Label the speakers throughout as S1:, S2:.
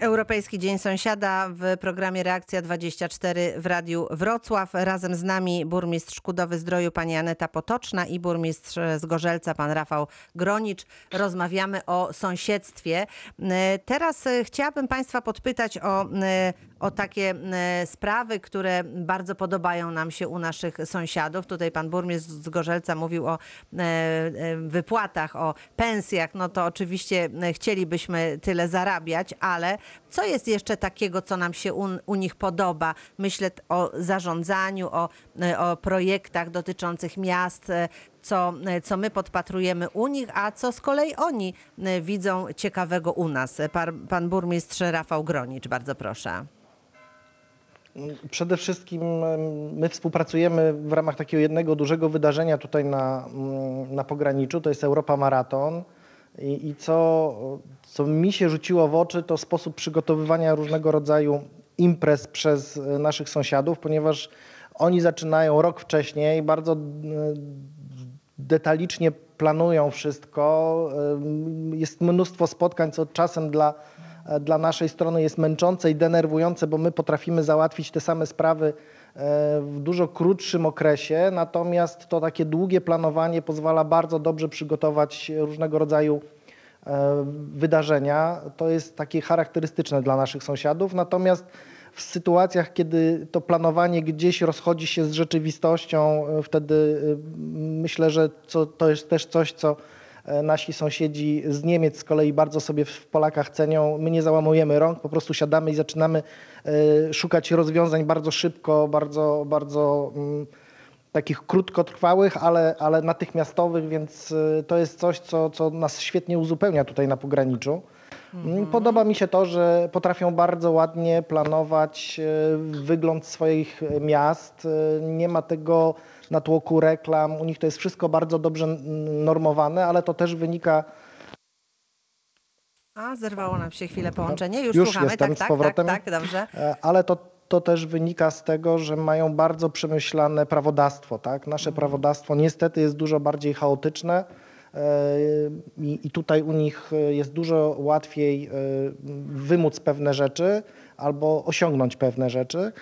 S1: Europejski Dzień Sąsiada w programie Reakcja 24 w Radiu Wrocław. Razem z nami burmistrz Kudowy Zdroju pani Aneta Potoczna i burmistrz z Gorzelca pan Rafał Gronicz. Rozmawiamy o sąsiedztwie. E, Teraz e, chciałabym państwa podpytać o, e, o takie sprawy, które bardzo podobają nam się u naszych sąsiadów. Tutaj pan burmistrz z Gorzelca mówił o wypłatach, o pensjach. No to oczywiście chcielibyśmy tyle zarabiać, ale co jest jeszcze takiego, co nam się u, u nich podoba? Myślę o zarządzaniu, o, e, o projektach dotyczących miast, e, co, e, co my podpatrujemy u nich, a co z kolei oni widzą ciekawego u nas. Pan, pan burmistrz Rafał Gronicz, bardzo proszę.
S2: Przede wszystkim my współpracujemy w ramach takiego jednego dużego wydarzenia tutaj na, mm, na pograniczu, to jest Europa Maraton. I, i co, co mi się rzuciło w oczy, to sposób przygotowywania różnego rodzaju imprez przez e, naszych sąsiadów, ponieważ oni zaczynają rok wcześniej, bardzo e, detalicznie planują wszystko. Em, Jest mnóstwo spotkań, co czasem dla, e, dla naszej strony jest męczące i denerwujące, bo my potrafimy załatwić te same sprawy e, w dużo krótszym okresie, natomiast to takie długie planowanie pozwala bardzo dobrze przygotować różnego rodzaju e, wydarzenia. To jest takie charakterystyczne dla naszych sąsiadów. Natomiast w sytuacjach, kiedy to planowanie gdzieś rozchodzi się z rzeczywistością, e, wtedy e, myślę, że to jest też coś, co e, nasi sąsiedzi z Niemiec z kolei bardzo sobie w Polakach cenią. My nie załamujemy rąk, po prostu siadamy i zaczynamy e, szukać rozwiązań bardzo szybko, bardzo, bardzo mm, takich krótkotrwałych, ale, ale natychmiastowych, więc y, to jest coś, co, co nas świetnie uzupełnia tutaj na pograniczu. Mm, Podoba mi się to, że potrafią bardzo ładnie planować y, wygląd swoich miast. Y, Nie ma tego natłoku reklam. U nich to jest wszystko bardzo dobrze normowane, ale to też wynika
S1: A, zerwało nam się chwilę połączenie. Już,
S2: Już
S1: słuchamy.
S2: jestem
S1: tak,
S2: z
S1: tak,
S2: powrotem.
S1: tak, tak, dobrze.
S2: E, ale to, to też wynika z tego, że mają bardzo przemyślane prawodawstwo. Tak? Nasze prawodawstwo niestety jest dużo bardziej chaotyczne e, i, i tutaj u nich e, jest dużo łatwiej e, wymóc pewne rzeczy albo osiągnąć pewne rzeczy.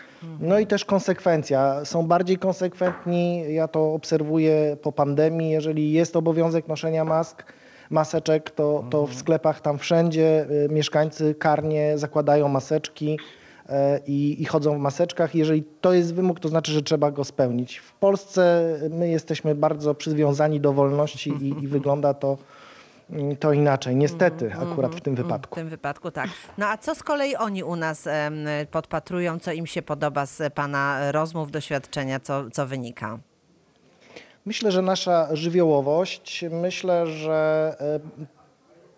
S2: No i też konsekwencja. Są bardziej konsekwentni, ja to obserwuję po pandemii, jeżeli jest obowiązek noszenia mask, maseczek, to, to w sklepach tam wszędzie mieszkańcy karnie zakładają maseczki i, i chodzą w maseczkach. Jeżeli to jest wymóg, to znaczy, że trzeba go spełnić. W Polsce my jesteśmy bardzo przywiązani do wolności i, i wygląda to, mm, to inaczej. Niestety akurat w tym
S1: W
S2: wypadku.
S1: tym wypadku tak. No a co z kolei oni u nas podpatrują, co im się podoba z pana rozmów, doświadczenia, co, co wynika?
S2: Myślę, że nasza żywiołowość, myślę, że e,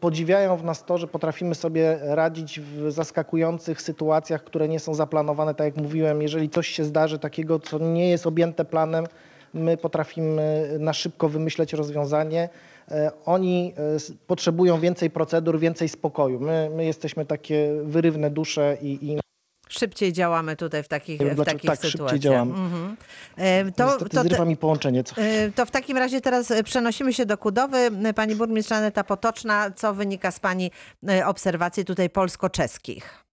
S2: podziwiają w nas to, że potrafimy sobie radzić w zaskakujących sytuacjach, które nie są zaplanowane. Tak jak mówiłem, jeżeli coś się zdarzy takiego, co nie jest objęte planem, my potrafimy na szybko wymyśleć rozwiązanie. E, Oni e, potrzebują więcej procedur, więcej spokoju. My, my jesteśmy takie wyrywne dusze i, i
S1: Szybciej działamy tutaj w takich,
S2: wiem,
S1: w
S2: dlaczego
S1: takich
S2: tak szybciej
S1: sytuacjach.
S2: działamy.
S1: Mhm. E, To,
S2: niestety
S1: to,
S2: zrywa mi połączenie. Co...
S1: E, To w takim razie teraz e, przenosimy się do Kudowy. Pani burmistrz Aneta Potoczna, co wynika z Pani obserwacji tutaj polsko-czeskich?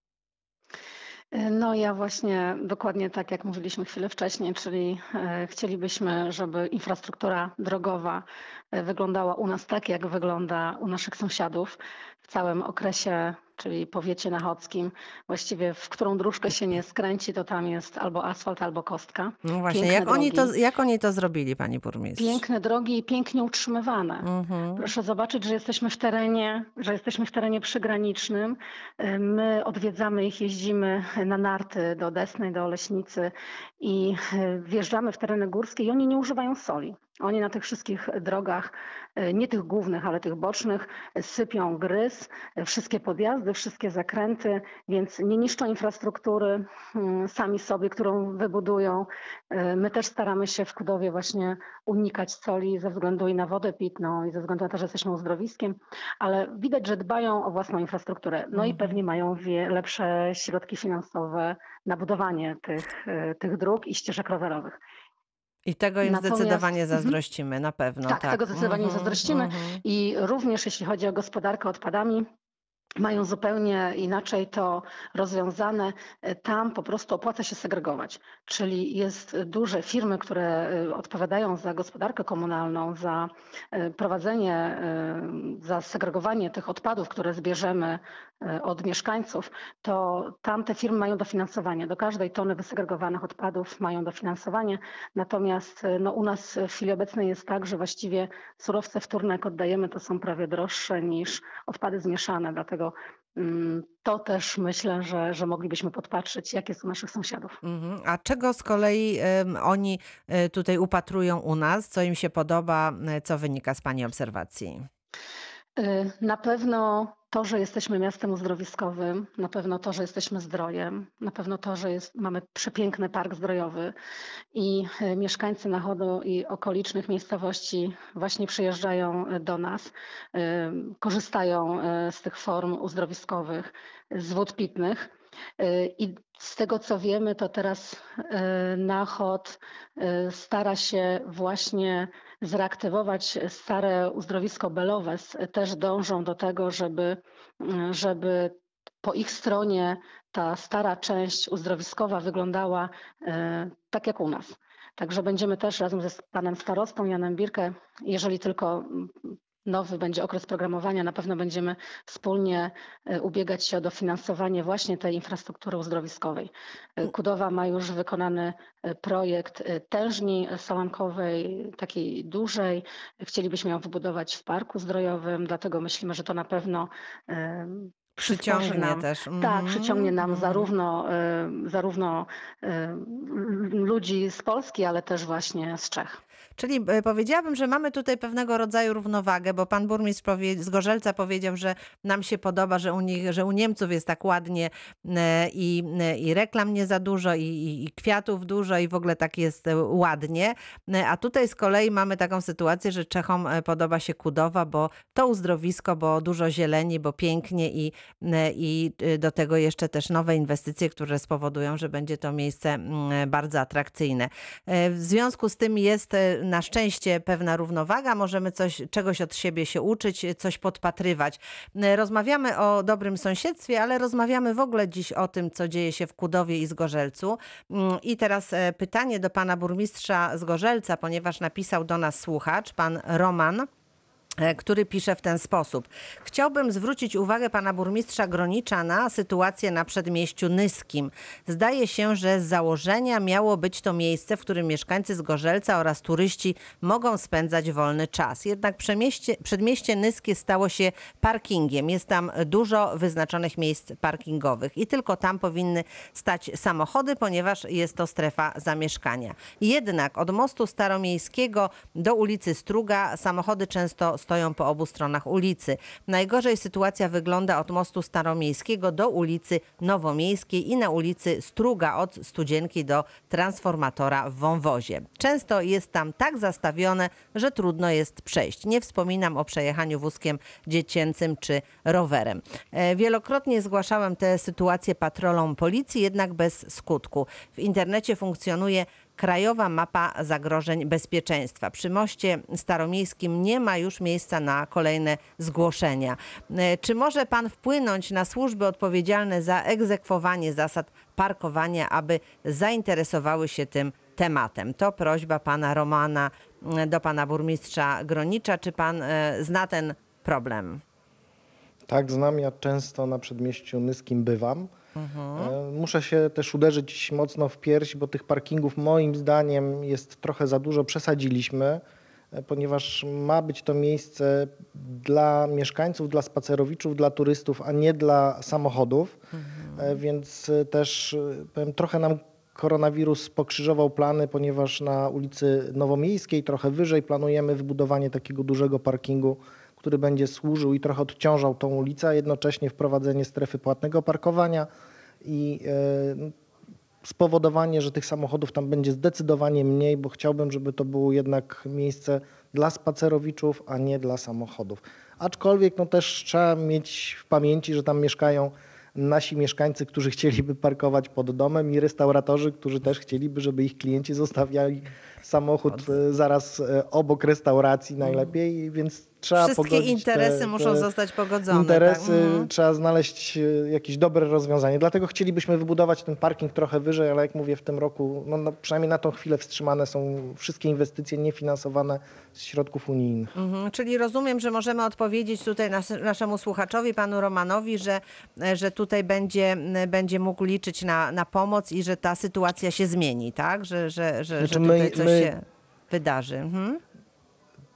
S3: No ja właśnie dokładnie tak jak mówiliśmy chwilę wcześniej, czyli chcielibyśmy, żeby infrastruktura drogowa wyglądała u nas tak, jak wygląda u naszych sąsiadów w całym okresie, czyli powiecie nachodzkim. Właściwie w którą dróżkę się nie skręci, to tam jest albo asfalt, albo kostka.
S1: No właśnie,
S3: Piękne
S1: jak oni, to, jak oni to zrobili, Pani burmistrz?
S3: Piękne drogi i pięknie utrzymywane.
S1: Mhm.
S3: Proszę zobaczyć, że jesteśmy w terenie, że jesteśmy w terenie przygranicznym. Y, My odwiedzamy ich, jeździmy na narty do Desnej, do Oleśnicy i y, wjeżdżamy w tereny górskie i oni nie używają soli. Oni na tych wszystkich drogach, y, nie tych głównych, ale tych bocznych, y, sypią gryz, y, wszystkie podjazdy, wszystkie zakręty, więc nie niszczą infrastruktury y, sami sobie, którą wybudują. My też staramy się w Kudowie właśnie unikać soli ze względu i na wodę pitną i ze względu na to, że jesteśmy uzdrowiskiem, ale widać, że dbają o własną infrastrukturę. No i
S1: Mhm.
S3: pewnie mają lepsze środki finansowe na budowanie tych, tych dróg i ścieżek rowerowych.
S1: I tego im
S3: Natomiast-
S1: zdecydowanie
S3: Mhm.
S1: zazdrościmy, na pewno.
S3: Tak,
S1: Tak,
S3: tego zdecydowanie
S1: Mhm,
S3: zazdrościmy.
S1: mhm.
S3: I również jeśli chodzi o gospodarkę odpadami, mają zupełnie inaczej to rozwiązane. Tam po prostu opłaca się segregować, czyli jest duże firmy, które y, odpowiadają za gospodarkę komunalną, za y, prowadzenie, za segregowanie tych odpadów, które zbierzemy od mieszkańców, to tam te firmy mają dofinansowanie. Do każdej tony wysegregowanych odpadów mają dofinansowanie. Natomiast no, u nas w chwili obecnej jest tak, że właściwie surowce wtórne, jak oddajemy, to są prawie droższe niż odpady zmieszane. Dlatego mm, to też myślę, że, że moglibyśmy podpatrzeć, jak jest u naszych sąsiadów.
S1: Mhm. A czego z kolei oni e, tutaj upatrują u nas? Co im się podoba? e, Co wynika z Pani obserwacji?
S3: Y, Na pewno to, że jesteśmy miastem uzdrowiskowym, na pewno to, że jesteśmy zdrojem, na pewno to, że jest, mamy przepiękny park zdrojowy i y, mieszkańcy Nachodu i okolicznych miejscowości właśnie przyjeżdżają y, do nas, y, korzystają z tych form uzdrowiskowych, z wód pitnych. I z tego co wiemy, to teraz Nachod stara się właśnie zreaktywować stare uzdrowisko Belowe. Też dążą do tego, żeby, żeby po ich stronie ta stara część uzdrowiskowa wyglądała e, tak jak u nas. Także będziemy też razem ze panem starostą Janem Birkę, jeżeli tylko mm, nowy będzie okres programowania, na pewno będziemy wspólnie e, ubiegać się o dofinansowanie właśnie tej infrastruktury uzdrowiskowej. E, Kudowa ma już wykonany e, projekt tężni sałamkowej, takiej dużej. Chcielibyśmy ją wybudować w parku zdrojowym, dlatego myślimy, że to na pewno
S1: Przyciągnie
S3: nam,
S1: też.
S3: tak,
S1: Mhm,
S3: przyciągnie nam
S1: mhm.
S3: zarówno, zarówno ludzi z Polski, ale też właśnie z Czech.
S1: Czyli e, powiedziałabym, że mamy tutaj pewnego rodzaju równowagę, bo pan burmistrz z Gorzelca powiedział, że nam się podoba, że u nich, że u Niemców jest tak ładnie e, i, e, i reklam nie za dużo, i, i, kwiatów dużo i w ogóle tak jest ładnie. A tutaj z kolei mamy taką sytuację, że Czechom podoba się Kudowa, bo to uzdrowisko, bo dużo zieleni, bo pięknie i, i do tego jeszcze też nowe inwestycje, które spowodują, że będzie to miejsce mm, bardzo atrakcyjne. W związku z tym jest na szczęście pewna równowaga, możemy coś, czegoś od siebie się uczyć, coś podpatrywać. Rozmawiamy o dobrym sąsiedztwie, ale rozmawiamy w ogóle dziś o tym, co dzieje się w Kudowie i Zgorzelcu. Mm, I teraz e, pytanie do pana burmistrza Zgorzelca, ponieważ napisał do nas słuchacz, pan Roman który pisze w ten sposób. Chciałbym zwrócić uwagę pana burmistrza Gronicza na sytuację na przedmieściu Nyskim. Zdaje się, że z założenia miało być to miejsce, w którym mieszkańcy Zgorzelca oraz turyści mogą spędzać wolny czas. Jednak przedmieście Nyskie stało się parkingiem. Jest tam dużo wyznaczonych miejsc parkingowych i tylko tam powinny stać samochody, ponieważ jest to strefa zamieszkania. Jednak od mostu staromiejskiego do ulicy Struga samochody często stoją po obu stronach ulicy. Najgorzej sytuacja wygląda od mostu staromiejskiego do ulicy Nowomiejskiej i na ulicy Struga od Studzienki do transformatora w wąwozie. Często jest tam tak zastawione, że trudno jest przejść. Nie wspominam o przejechaniu wózkiem dziecięcym czy rowerem. E, Wielokrotnie zgłaszałem tę sytuację patrolom policji, jednak bez skutku. W internecie funkcjonuje Krajowa Mapa Zagrożeń Bezpieczeństwa. Przy moście staromiejskim nie ma już miejsca na kolejne zgłoszenia. E, Czy może pan wpłynąć na służby odpowiedzialne za egzekwowanie zasad parkowania, aby zainteresowały się tym tematem? To prośba pana Romana do pana burmistrza Gronicza. Czy pan e, zna ten problem?
S2: Tak, znam, ja często na przedmieściu Nyskim bywam. E, Muszę się też uderzyć mocno w pierś, bo tych parkingów moim zdaniem jest trochę za dużo, przesadziliśmy, e, ponieważ ma być to miejsce dla mieszkańców, dla spacerowiczów, dla turystów, a nie dla samochodów. E, Więc też powiem, trochę nam koronawirus pokrzyżował plany, ponieważ na ulicy Nowomiejskiej, trochę wyżej, planujemy wybudowanie takiego dużego parkingu, który będzie służył i trochę odciążał tą ulicę, a jednocześnie wprowadzenie strefy płatnego parkowania i e, spowodowanie, że tych samochodów tam będzie zdecydowanie mniej, bo chciałbym, żeby to było jednak miejsce dla spacerowiczów, a nie dla samochodów. Aczkolwiek no też trzeba mieć w pamięci, że tam mieszkają nasi mieszkańcy, którzy chcieliby parkować pod domem i restauratorzy, którzy też chcieliby, żeby ich klienci zostawiali samochód e, zaraz e, obok restauracji najlepiej, więc trzeba
S1: Wszystkie interesy
S2: te,
S1: muszą
S2: te
S1: zostać pogodzone.
S2: Interesy,
S1: tak? Mhm.
S2: trzeba znaleźć e, jakieś dobre rozwiązanie. Dlatego chcielibyśmy wybudować ten parking trochę wyżej, ale jak mówię, w tym roku, no, no, przynajmniej na tą chwilę wstrzymane są wszystkie inwestycje niefinansowane z środków unijnych.
S1: Mhm, czyli rozumiem, że możemy odpowiedzieć tutaj nas, naszemu słuchaczowi, panu Romanowi, że, e, że tutaj będzie, będzie mógł liczyć na, na pomoc i że ta sytuacja się zmieni, tak? Że, że, że,
S2: Znaczy
S1: że
S2: my-
S1: tutaj coś
S2: my-
S1: się wydarzy. Mhm.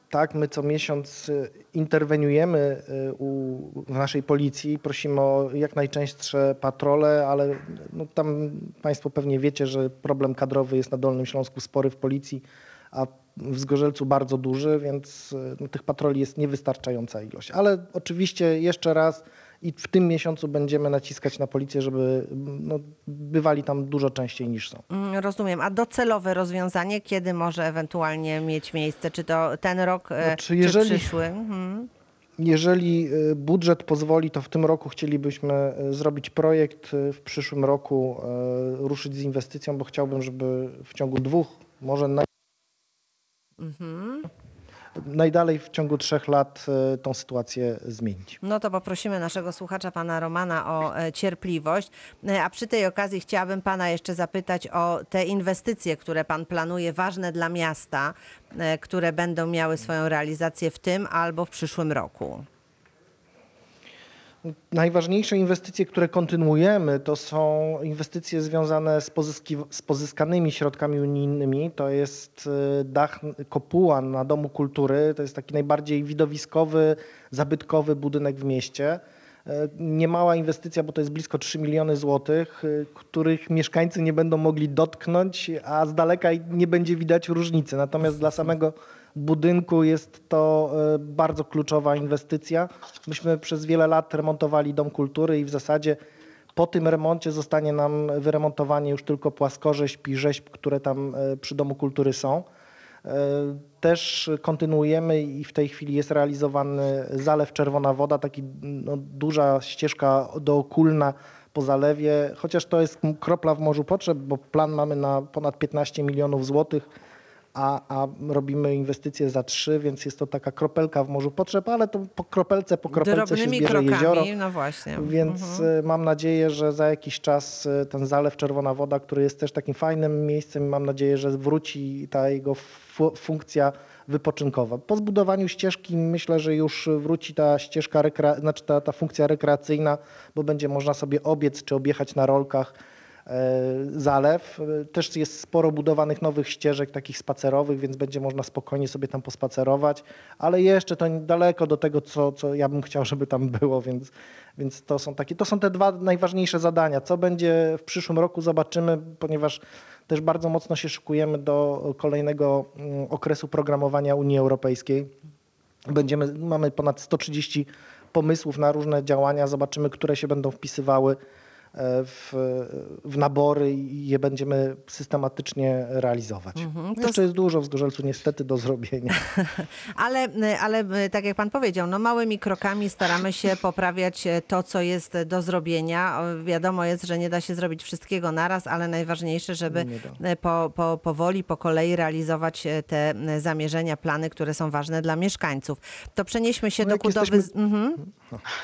S2: Tak, my co miesiąc y, interweniujemy y, u, w naszej policji, prosimy o jak najczęstsze patrole, ale no, tam Państwo pewnie wiecie, że problem kadrowy jest na Dolnym Śląsku spory w policji, a w Zgorzelcu bardzo duży, więc y, no, tych patroli jest niewystarczająca ilość. Ale oczywiście jeszcze raz i w tym miesiącu będziemy naciskać na policję, żeby no, bywali tam dużo częściej niż są.
S1: Mm, Rozumiem. A docelowe rozwiązanie, kiedy może ewentualnie mieć miejsce? Czy to ten rok, e,
S2: Znaczy,
S1: czy
S2: jeżeli-
S1: przyszły? Mhm.
S2: Jeżeli y, budżet pozwoli, to w tym roku chcielibyśmy y, zrobić projekt, w przyszłym roku ruszyć z inwestycją, bo chciałbym, żeby w ciągu dwóch, może naj,
S1: Mhm.
S2: Najdalej w ciągu trzech lat y, tą sytuację zmienić.
S1: No to poprosimy naszego słuchacza, pana Romana, o e, cierpliwość. E, A przy tej okazji chciałabym pana jeszcze zapytać o te inwestycje, które pan planuje, ważne dla miasta, e, które będą miały swoją realizację w tym albo w przyszłym roku.
S2: Najważniejsze inwestycje, które kontynuujemy, to są inwestycje związane z, pozyski, z pozyskanymi środkami unijnymi. To jest y, dach kopuła na Domu Kultury. To jest taki najbardziej widowiskowy, zabytkowy budynek w mieście. Y, Niemała inwestycja, bo to jest blisko 3 miliony złotych, y, których mieszkańcy nie będą mogli dotknąć, a z daleka nie będzie widać różnicy. Natomiast dla samego budynku jest to e, bardzo kluczowa inwestycja. Myśmy przez wiele lat remontowali Dom Kultury i w zasadzie po tym remoncie zostanie nam wyremontowanie już tylko płaskorzeźb i rzeźb, które tam e, przy Domu Kultury są. E, Też kontynuujemy i w tej chwili jest realizowany zalew Czerwona Woda, taki no, duża ścieżka dookulna po zalewie, chociaż to jest kropla w morzu potrzeb, bo plan mamy na ponad 15 milionów złotych a, a robimy inwestycje za trzy, więc jest to taka kropelka w morzu potrzeb, ale to po kropelce, po kropelce się zbierze
S1: krokami,
S2: jezioro.
S1: no właśnie.
S2: Więc
S1: Mhm.
S2: y, mam nadzieję, że za jakiś czas y, ten zalew Czerwona Woda, który jest też takim fajnym miejscem, mam nadzieję, że wróci ta jego fu- funkcja wypoczynkowa. Po zbudowaniu ścieżki myślę, że już wróci ta ścieżka, znaczy ta, ta funkcja rekreacyjna, bo będzie można sobie obiec czy objechać na rolkach zalew. E, Też jest sporo budowanych nowych ścieżek takich spacerowych, więc będzie można spokojnie sobie tam pospacerować, ale jeszcze to daleko do tego, co, co ja bym chciał, żeby tam było, więc, więc to są takie, to są te dwa najważniejsze zadania. Co będzie w przyszłym roku zobaczymy, ponieważ też bardzo mocno się szykujemy do kolejnego mm, okresu programowania Unii Europejskiej. Będziemy, mamy ponad 130 pomysłów na różne działania. Zobaczymy, które się będą wpisywały w, w nabory i je będziemy systematycznie realizować.
S1: Mhm, to
S2: Jeszcze jest dużo w Zgorzelcu niestety do zrobienia.
S1: Ale, ale e, tak jak pan powiedział, no małymi krokami staramy się poprawiać e, to, co jest do zrobienia. Wiadomo jest, że nie da się zrobić wszystkiego naraz, ale najważniejsze, żeby e, po, po, powoli, po kolei realizować e, te e, zamierzenia, plany, które są ważne dla mieszkańców. To przenieśmy się
S2: No
S1: do
S2: jak
S1: budowy...
S2: jesteśmy-
S1: Mhm.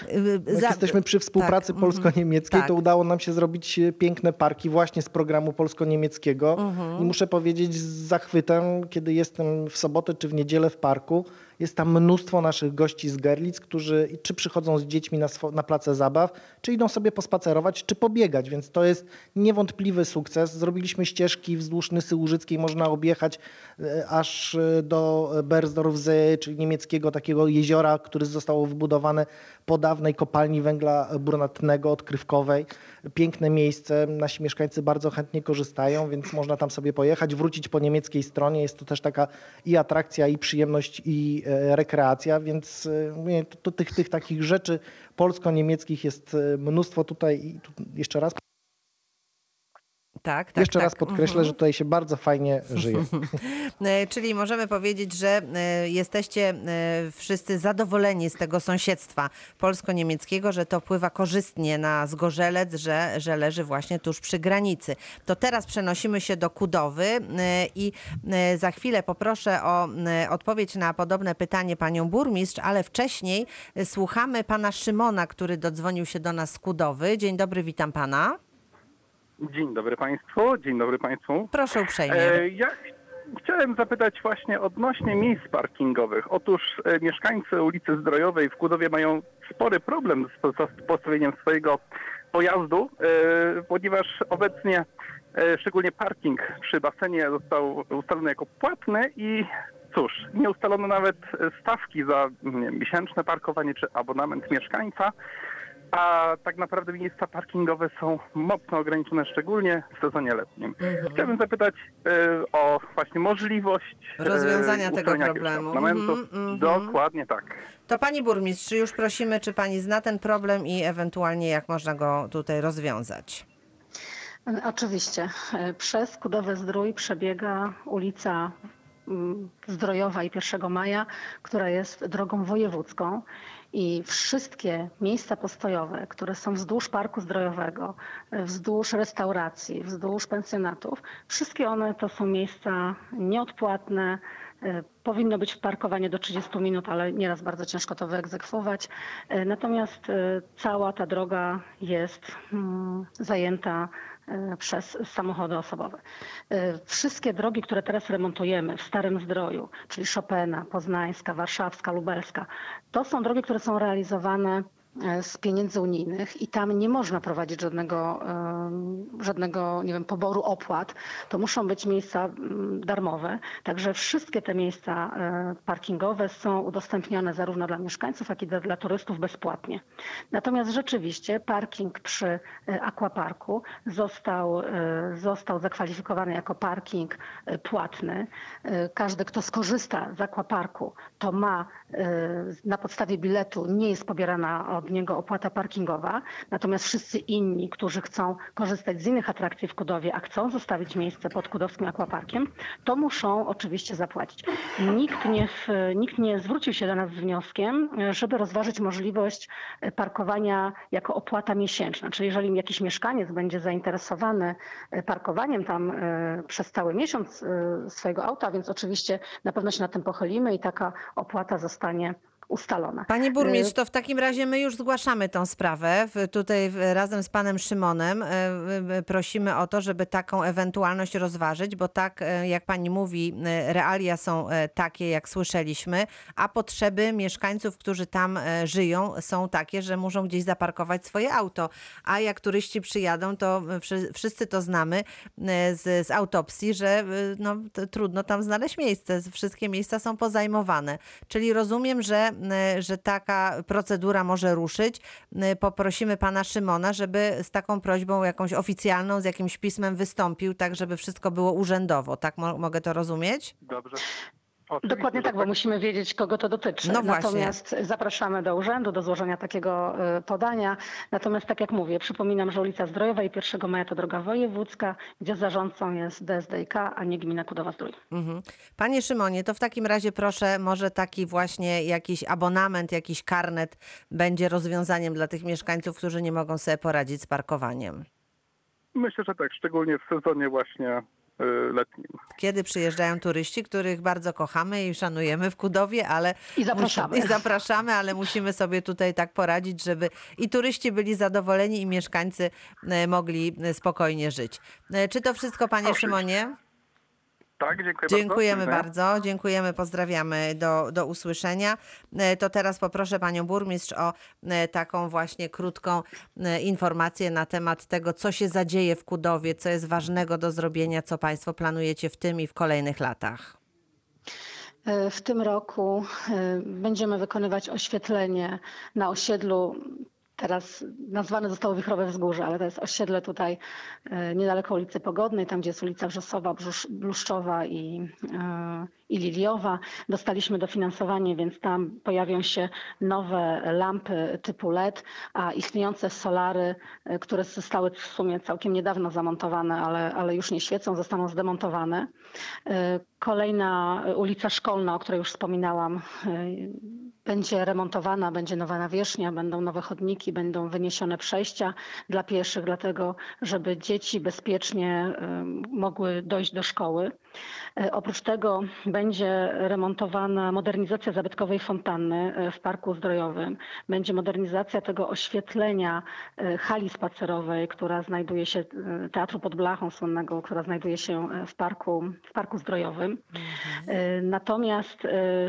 S1: Y,
S2: Jak
S1: za-
S2: jesteśmy przy współpracy
S1: tak, mhm,
S2: polsko-niemieckiej,
S1: tak.
S2: to udało nam się zrobić e, piękne parki właśnie z programu polsko-niemieckiego.
S1: Mhm.
S2: I muszę powiedzieć z zachwytem, kiedy jestem w sobotę czy w niedzielę w parku, jest tam mnóstwo naszych gości z Gerlitz, którzy czy przychodzą z dziećmi na, swo- na place zabaw, czy idą sobie pospacerować, czy pobiegać, więc to jest niewątpliwy sukces. Zrobiliśmy ścieżki wzdłuż Nysy Łużyckiej, można objechać e, aż e, do Berzdorfsee, czyli niemieckiego takiego jeziora, które zostało wybudowane po dawnej kopalni węgla brunatnego, odkrywkowej. Piękne miejsce, nasi mieszkańcy bardzo chętnie korzystają, więc można tam sobie pojechać, wrócić po niemieckiej stronie. Jest to też taka i atrakcja, i przyjemność, i e, rekreacja, więc e, to, to tych, tych takich rzeczy polsko-niemieckich jest e, mnóstwo tutaj i tu jeszcze raz
S1: Tak, tak,
S2: Jeszcze
S1: tak.
S2: raz podkreślę, że tutaj się bardzo fajnie żyje.
S1: E, Czyli możemy powiedzieć, że e, jesteście e, wszyscy zadowoleni z tego sąsiedztwa polsko-niemieckiego, że to wpływa korzystnie na Zgorzelec, że, że leży właśnie tuż przy granicy. To teraz przenosimy się do Kudowy i za chwilę poproszę o odpowiedź na podobne pytanie panią burmistrz, ale wcześniej słuchamy pana Szymona, który dodzwonił się do nas z Kudowy. Dzień dobry, witam pana.
S4: Dzień dobry Państwu, dzień dobry Państwu.
S1: Proszę uprzejmie.
S4: E, ja ch- chciałem zapytać właśnie odnośnie miejsc parkingowych. Otóż e, mieszkańcy ulicy Zdrojowej w Kudowie mają spory problem z, po- z postawieniem swojego pojazdu, e, ponieważ obecnie szczególnie parking przy basenie został ustalony jako płatny i cóż, nie ustalono nawet stawki za nie miesięczne parkowanie czy abonament mieszkańca. A tak naprawdę miejsca parkingowe są mocno ograniczone, szczególnie w sezonie letnim. Chciałbym zapytać e, o właśnie możliwość e,
S1: Rozwiązania tego problemu. Mhm, mhm.
S4: Dokładnie tak.
S1: To pani burmistrz, już prosimy, czy pani zna ten problem i ewentualnie jak można go tutaj rozwiązać?
S3: Oczywiście. E, Przez Kudowy Zdrój przebiega ulica mm, Zdrojowa i 1 Maja, która jest drogą wojewódzką i wszystkie miejsca postojowe, które są wzdłuż Parku Zdrojowego, wzdłuż restauracji, wzdłuż pensjonatów, wszystkie one to są miejsca nieodpłatne, E, Powinno być parkowanie do 30 minut, ale nieraz bardzo ciężko to wyegzekwować. E, Natomiast e, cała ta droga jest mm, zajęta przez samochody osobowe. E, Wszystkie drogi, które teraz remontujemy w Starym Zdroju, czyli Chopina, Poznańska, Warszawska, Lubelska, to są drogi, które są realizowane e, z pieniędzy unijnych i tam nie można prowadzić żadnego, em, żadnego nie wiem, poboru opłat. To muszą być miejsca darmowe. Także wszystkie te miejsca e, parkingowe są udostępnione zarówno dla mieszkańców, jak i dla, dla turystów bezpłatnie. Natomiast rzeczywiście parking przy e, aquaparku został, e, został zakwalifikowany jako parking e, płatny. E, Każdy, kto skorzysta z aquaparku, to ma e, na podstawie biletu, nie jest pobierana od niego opłata parkingowa. Natomiast wszyscy inni, którzy chcą korzystać z innych atrakcji w Kudowie, a chcą zostawić miejsce pod kudowskim aquaparkiem, to muszą oczywiście zapłacić. Nikt nie, nikt nie zwrócił się do nas z wnioskiem, żeby rozważyć możliwość e, parkowania jako opłata miesięczna. Czyli jeżeli jakiś mieszkaniec będzie zainteresowany e, parkowaniem tam e, przez cały miesiąc swojego auta, więc oczywiście na pewno się nad tym pochylimy i taka opłata zostanie ustalona.
S1: Pani burmistrz,
S3: Y-
S1: to w takim razie my już zgłaszamy tą sprawę. Tutaj razem z panem Szymonem e, e, prosimy o to, żeby taką ewentualność rozważyć, bo tak jak pani mówi, realia są takie, jak słyszeliśmy, a potrzeby mieszkańców, którzy tam żyją, są takie, że muszą gdzieś zaparkować swoje auto. A jak turyści przyjadą, to wszy- wszyscy to znamy z, z autopsji, że no, trudno tam znaleźć miejsce. Wszystkie miejsca są pozajmowane. Czyli rozumiem, że, że taka procedura może ruszyć. M, Poprosimy pana Szymona, żeby z taką prośbą jakąś oficjalną, z jakimś pismem wystąpił, tak żeby wszystko było urzędowo. Tak mo- mogę to rozumieć?
S4: Dobrze. Oczywiście,
S3: Dokładnie tak, bo musimy wiedzieć, kogo to dotyczy.
S1: No właśnie.
S3: Natomiast zapraszamy do urzędu do złożenia takiego e, podania. Natomiast tak jak mówię, przypominam, że ulica Zdrojowa i 1 Maja to droga wojewódzka, gdzie zarządcą jest DSDK, a nie gmina Kudowa Zdrój.
S1: Mhm. Panie Szymonie, to w takim razie proszę, może taki właśnie jakiś abonament, jakiś karnet będzie rozwiązaniem dla tych mieszkańców, którzy nie mogą sobie poradzić z parkowaniem.
S4: Myślę, że tak, szczególnie w sezonie właśnie letnim.
S1: Kiedy przyjeżdżają turyści, których bardzo kochamy i szanujemy w Kudowie, ale
S3: I zapraszamy.
S1: I zapraszamy, ale musimy sobie tutaj tak poradzić, żeby i turyści byli zadowoleni i mieszkańcy e, mogli e, spokojnie żyć. Czy to wszystko, panie
S4: Oczywiście.
S1: Szymonie?
S4: Tak, dziękuję
S1: Dziękujemy
S4: bardzo.
S1: Bardzo, dziękujemy, pozdrawiamy do, do usłyszenia. E, To teraz poproszę panią burmistrz o e, taką właśnie krótką e, informację na temat tego, co się zadzieje w Kudowie, co jest ważnego do zrobienia, co państwo planujecie w tym i w kolejnych latach.
S3: W tym roku będziemy wykonywać oświetlenie na osiedlu teraz nazwane zostało Wichrowe Wzgórze, ale to jest osiedle tutaj e, niedaleko ulicy Pogodnej, tam gdzie jest ulica Wrzosowa, Bluszczowa i, e, i Liliowa. Dostaliśmy dofinansowanie, więc tam pojawią się nowe lampy typu LED, a istniejące solary, e, które zostały w sumie całkiem niedawno zamontowane, ale, ale już nie świecą, zostaną zdemontowane. E, Kolejna ulica Szkolna, o której już wspominałam, e, będzie remontowana, będzie nowa nawierzchnia, będą nowe chodniki, będą wyniesione przejścia dla pieszych, dlatego żeby dzieci bezpiecznie mogły dojść do szkoły. Oprócz tego będzie remontowana modernizacja zabytkowej fontanny e, w Parku Zdrojowym. Będzie modernizacja tego oświetlenia e, hali spacerowej, która znajduje się, e, Teatru pod Blachą słynnego, która znajduje się w Parku, w parku Zdrojowym. E, Natomiast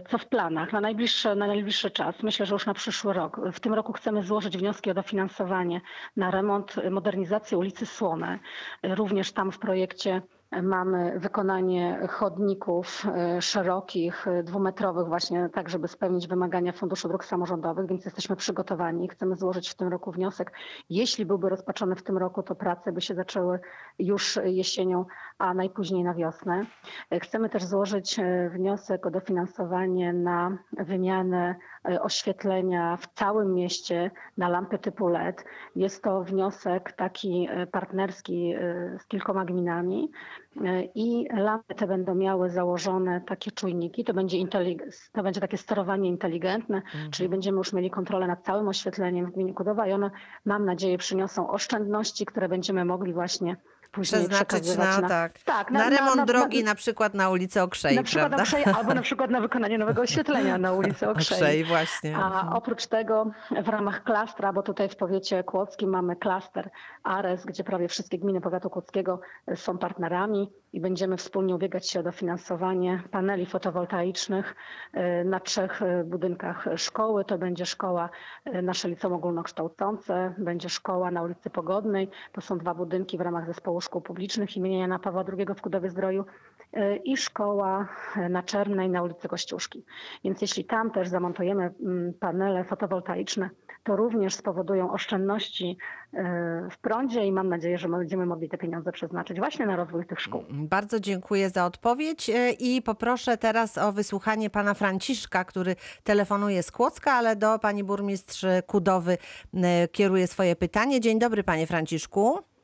S3: co w planach na najbliższy, na najbliższy czas? Myślę, że już na przyszły rok. W tym roku chcemy złożyć wnioski o dofinansowanie na remont, modernizację ulicy Słone. Również tam w projekcie Mamy wykonanie chodników e, szerokich, e, dwumetrowych właśnie tak, żeby spełnić wymagania Funduszu Dróg Samorządowych, więc jesteśmy przygotowani. Chcemy złożyć w tym roku wniosek. Jeśli byłby rozpoczęty w tym roku, to prace by się zaczęły już jesienią, a najpóźniej na wiosnę. E, Chcemy też złożyć wniosek o dofinansowanie na wymianę oświetlenia w całym mieście na lampy typu LED. Jest to wniosek taki e, partnerski e, z kilkoma gminami e, i lampy te będą miały założone takie czujniki. To będzie, intelig- to będzie takie sterowanie inteligentne, czyli będziemy już mieli kontrolę nad całym oświetleniem w gminie Kudowa i one, mam nadzieję, przyniosą oszczędności, które będziemy mogli właśnie później
S1: Przeznaczyć
S3: przekazywać
S1: na, tak,
S3: tak,
S1: na, remont drogi na przykład na ulicy Okrzej,
S3: na przykład
S1: prawda?
S3: Okrzej, albo na przykład na wykonanie nowego oświetlenia na ulicy Okrzej.
S1: Okrzej, właśnie.
S3: A oprócz tego w ramach klastra, bo tutaj w powiecie kłodzkim mamy klaster ARES, gdzie prawie wszystkie gminy powiatu kłodzkiego są partnerami i będziemy wspólnie ubiegać się o dofinansowanie paneli fotowoltaicznych e, na trzech e, budynkach szkoły. To będzie szkoła e, nasze liceum ogólnokształcące, będzie szkoła na ulicy Pogodnej. To są dwa budynki w ramach zespołu szkół publicznych imienia Jana Pawła II w Kudowie Zdroju e, i szkoła e, na Czernej na ulicy Kościuszki. Więc jeśli tam też zamontujemy mm, panele fotowoltaiczne, to również spowodują oszczędności e, w prądzie i mam nadzieję, że będziemy mogli te pieniądze przeznaczyć właśnie na rozwój tych szkół.
S1: Bardzo dziękuję za odpowiedź i poproszę teraz o wysłuchanie pana Franciszka, który telefonuje z Kłodzka, ale do pani burmistrz Kudowy kieruje swoje pytanie. Dzień dobry panie Franciszku.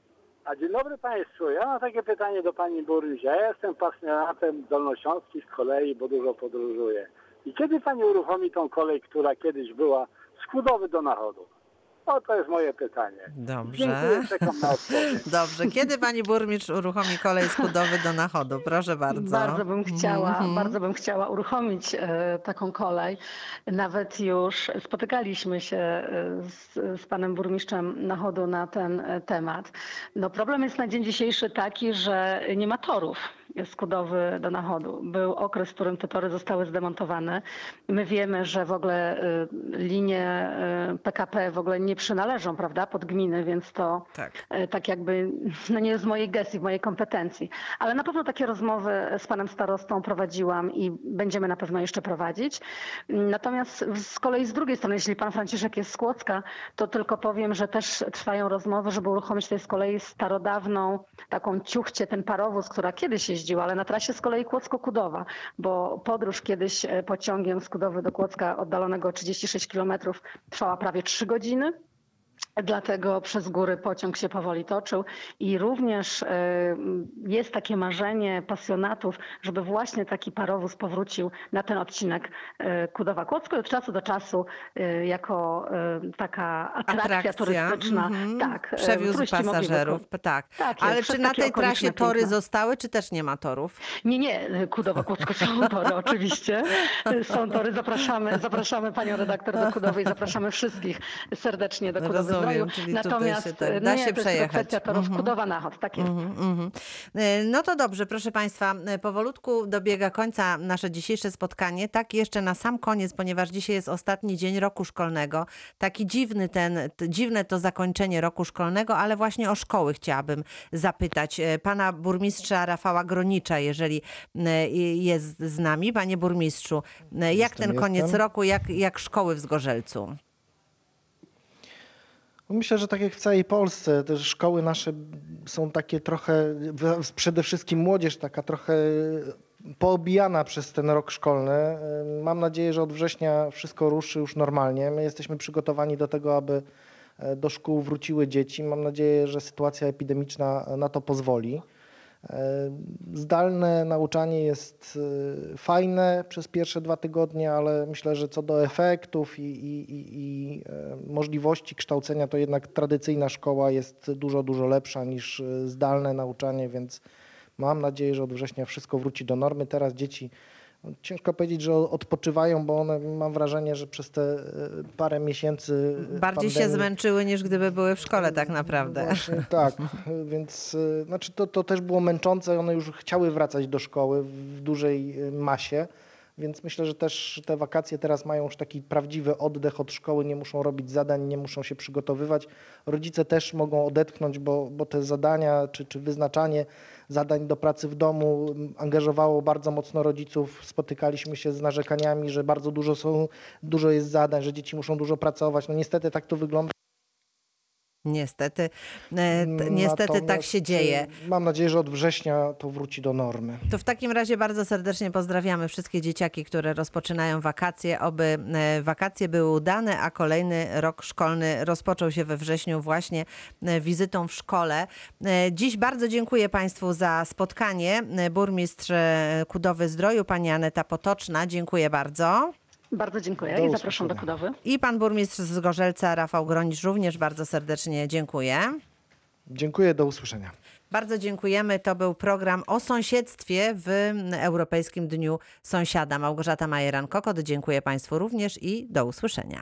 S5: A dzień dobry Państwu. Ja mam takie pytanie do Pani Burmistrz. Ja jestem pasjonatem dolnośląskich kolei, bo dużo podróżuję. I kiedy Pani uruchomi tą kolej, która kiedyś była z Kudowy do Nachodu? O, to jest moje pytanie.
S1: Dobrze.
S5: Dziękuję, czekam na odpowiedź.
S1: Dobrze. Kiedy pani burmistrz uruchomi kolej z Kudowy do Nachodu? Proszę bardzo.
S3: Bardzo bym chciała,
S1: Mhm.
S3: bardzo bym chciała uruchomić e, taką kolej. Nawet już spotykaliśmy się e, z, z panem burmistrzem Nachodu na ten e, temat. No problem jest na dzień dzisiejszy taki, że nie ma torów z Kudowy do Nachodu. Był okres, w którym te tory zostały zdemontowane. My wiemy, że w ogóle e, linie PKP w ogóle nie przynależą, prawda, pod gminy, więc to
S1: Tak.
S3: e, tak jakby no nie jest w mojej gestii, w mojej kompetencji. Ale na pewno takie rozmowy z panem starostą prowadziłam i będziemy na pewno jeszcze prowadzić. Natomiast z kolei z drugiej strony, jeśli pan Franciszek jest z Kłodzka, to tylko powiem, że też trwają rozmowy, żeby uruchomić tutaj z kolei starodawną taką ciuchcie, ten parowóz, która kiedyś jeździła, ale na trasie z kolei Kłodzko-Kudowa, bo podróż kiedyś e, pociągiem z Kudowy do Kłodzka oddalonego o 36 kilometrów trwała prawie 3 godziny. Dlatego przez góry pociąg się powoli toczył i również e, jest takie marzenie pasjonatów, żeby właśnie taki parowóz powrócił na ten odcinek e, Kudowa-Kłodzko i od czasu do czasu e, jako taka atrakcja, turystyczna.
S1: mhm.
S3: Tak, e,
S1: Przewiózł
S3: mogli
S1: pasażerów. Tak.
S3: Tak jest,
S1: Ale czy na tej trasie tory zostały, czy też nie ma torów?
S3: Nie, nie, Kudowa-Kłodzko są tory oczywiście. Są tory, zapraszamy, zapraszamy panią redaktor do Kudowy i zapraszamy wszystkich serdecznie do Kudowy
S1: Rozumiem, czyli tutaj
S3: Natomiast
S1: się tak
S3: no
S1: da
S3: nie,
S1: się
S3: to jest tylko
S1: przejechać.
S3: kwestia torów
S1: Mhm.
S3: Kudowa-Nachod, tak jest.
S1: Mhm, mhm. E, No to dobrze, proszę Państwa, e, powolutku dobiega końca nasze dzisiejsze spotkanie. Tak jeszcze na sam koniec, ponieważ dzisiaj jest ostatni dzień roku szkolnego. Taki dziwny ten, dziwne to zakończenie roku szkolnego, ale właśnie o szkoły chciałabym zapytać. E, Pana burmistrza Rafała Gronicza, jeżeli jest z nami. Panie burmistrzu, jak
S2: Jestem,
S1: ten koniec
S2: jestem.
S1: roku, jak, jak szkoły w Zgorzelcu?
S2: No Myślę, że tak jak w całej Polsce, te szkoły nasze są takie trochę, przede wszystkim młodzież taka trochę poobijana przez ten rok szkolny. Mam nadzieję, że od września wszystko ruszy już normalnie. My jesteśmy przygotowani do tego, aby e, do szkół wróciły dzieci. Mam nadzieję, że sytuacja epidemiczna na to pozwoli. E, Zdalne nauczanie jest e, fajne przez pierwsze dwa tygodnie, ale myślę, że co do efektów i, i, i, e, możliwości kształcenia, to jednak tradycyjna szkoła jest dużo, dużo lepsza niż zdalne nauczanie, więc mam nadzieję, że od września wszystko wróci do normy. Teraz dzieci, ciężko powiedzieć, że odpoczywają, bo one, mam wrażenie, że przez te e, parę miesięcy e,
S1: Bardziej się
S2: pandemii-
S1: zmęczyły niż gdyby były w szkole tak naprawdę.
S2: Właśnie, tak, więc y, znaczy to, to też było męczące. One już chciały wracać do szkoły w dużej masie, więc myślę, że też te wakacje teraz mają już taki prawdziwy oddech od szkoły, nie muszą robić zadań, nie muszą się przygotowywać. Rodzice też mogą odetchnąć, bo, bo te zadania czy, czy wyznaczanie zadań do pracy w domu angażowało bardzo mocno rodziców. Spotykaliśmy się z narzekaniami, że bardzo dużo są, dużo jest zadań, że dzieci muszą dużo pracować. No niestety tak to wygląda.
S1: Niestety, e, t- niestety tak
S2: Natomiast,
S1: się dzieje.
S2: y, Mam nadzieję, że od września to wróci do normy.
S1: To w takim razie bardzo serdecznie pozdrawiamy wszystkie dzieciaki, które rozpoczynają wakacje. Oby e, wakacje były udane, a kolejny rok szkolny rozpoczął się we wrześniu właśnie e, wizytą w szkole. E, Dziś bardzo dziękuję Państwu za spotkanie. E, Burmistrz e, Kudowy Zdroju, pani Aneta Potoczna, dziękuję bardzo.
S3: Bardzo dziękuję
S2: Do
S3: i zapraszam do. Kudowy.
S1: I pan burmistrz z Gorzelca, Rafał Gronicz, również bardzo serdecznie dziękuję.
S2: Dziękuję, do usłyszenia.
S1: Bardzo dziękujemy. To był program o sąsiedztwie w Europejskim Dniu Sąsiada. Małgorzata Majeran-Kokot, dziękuję Państwu również i do usłyszenia.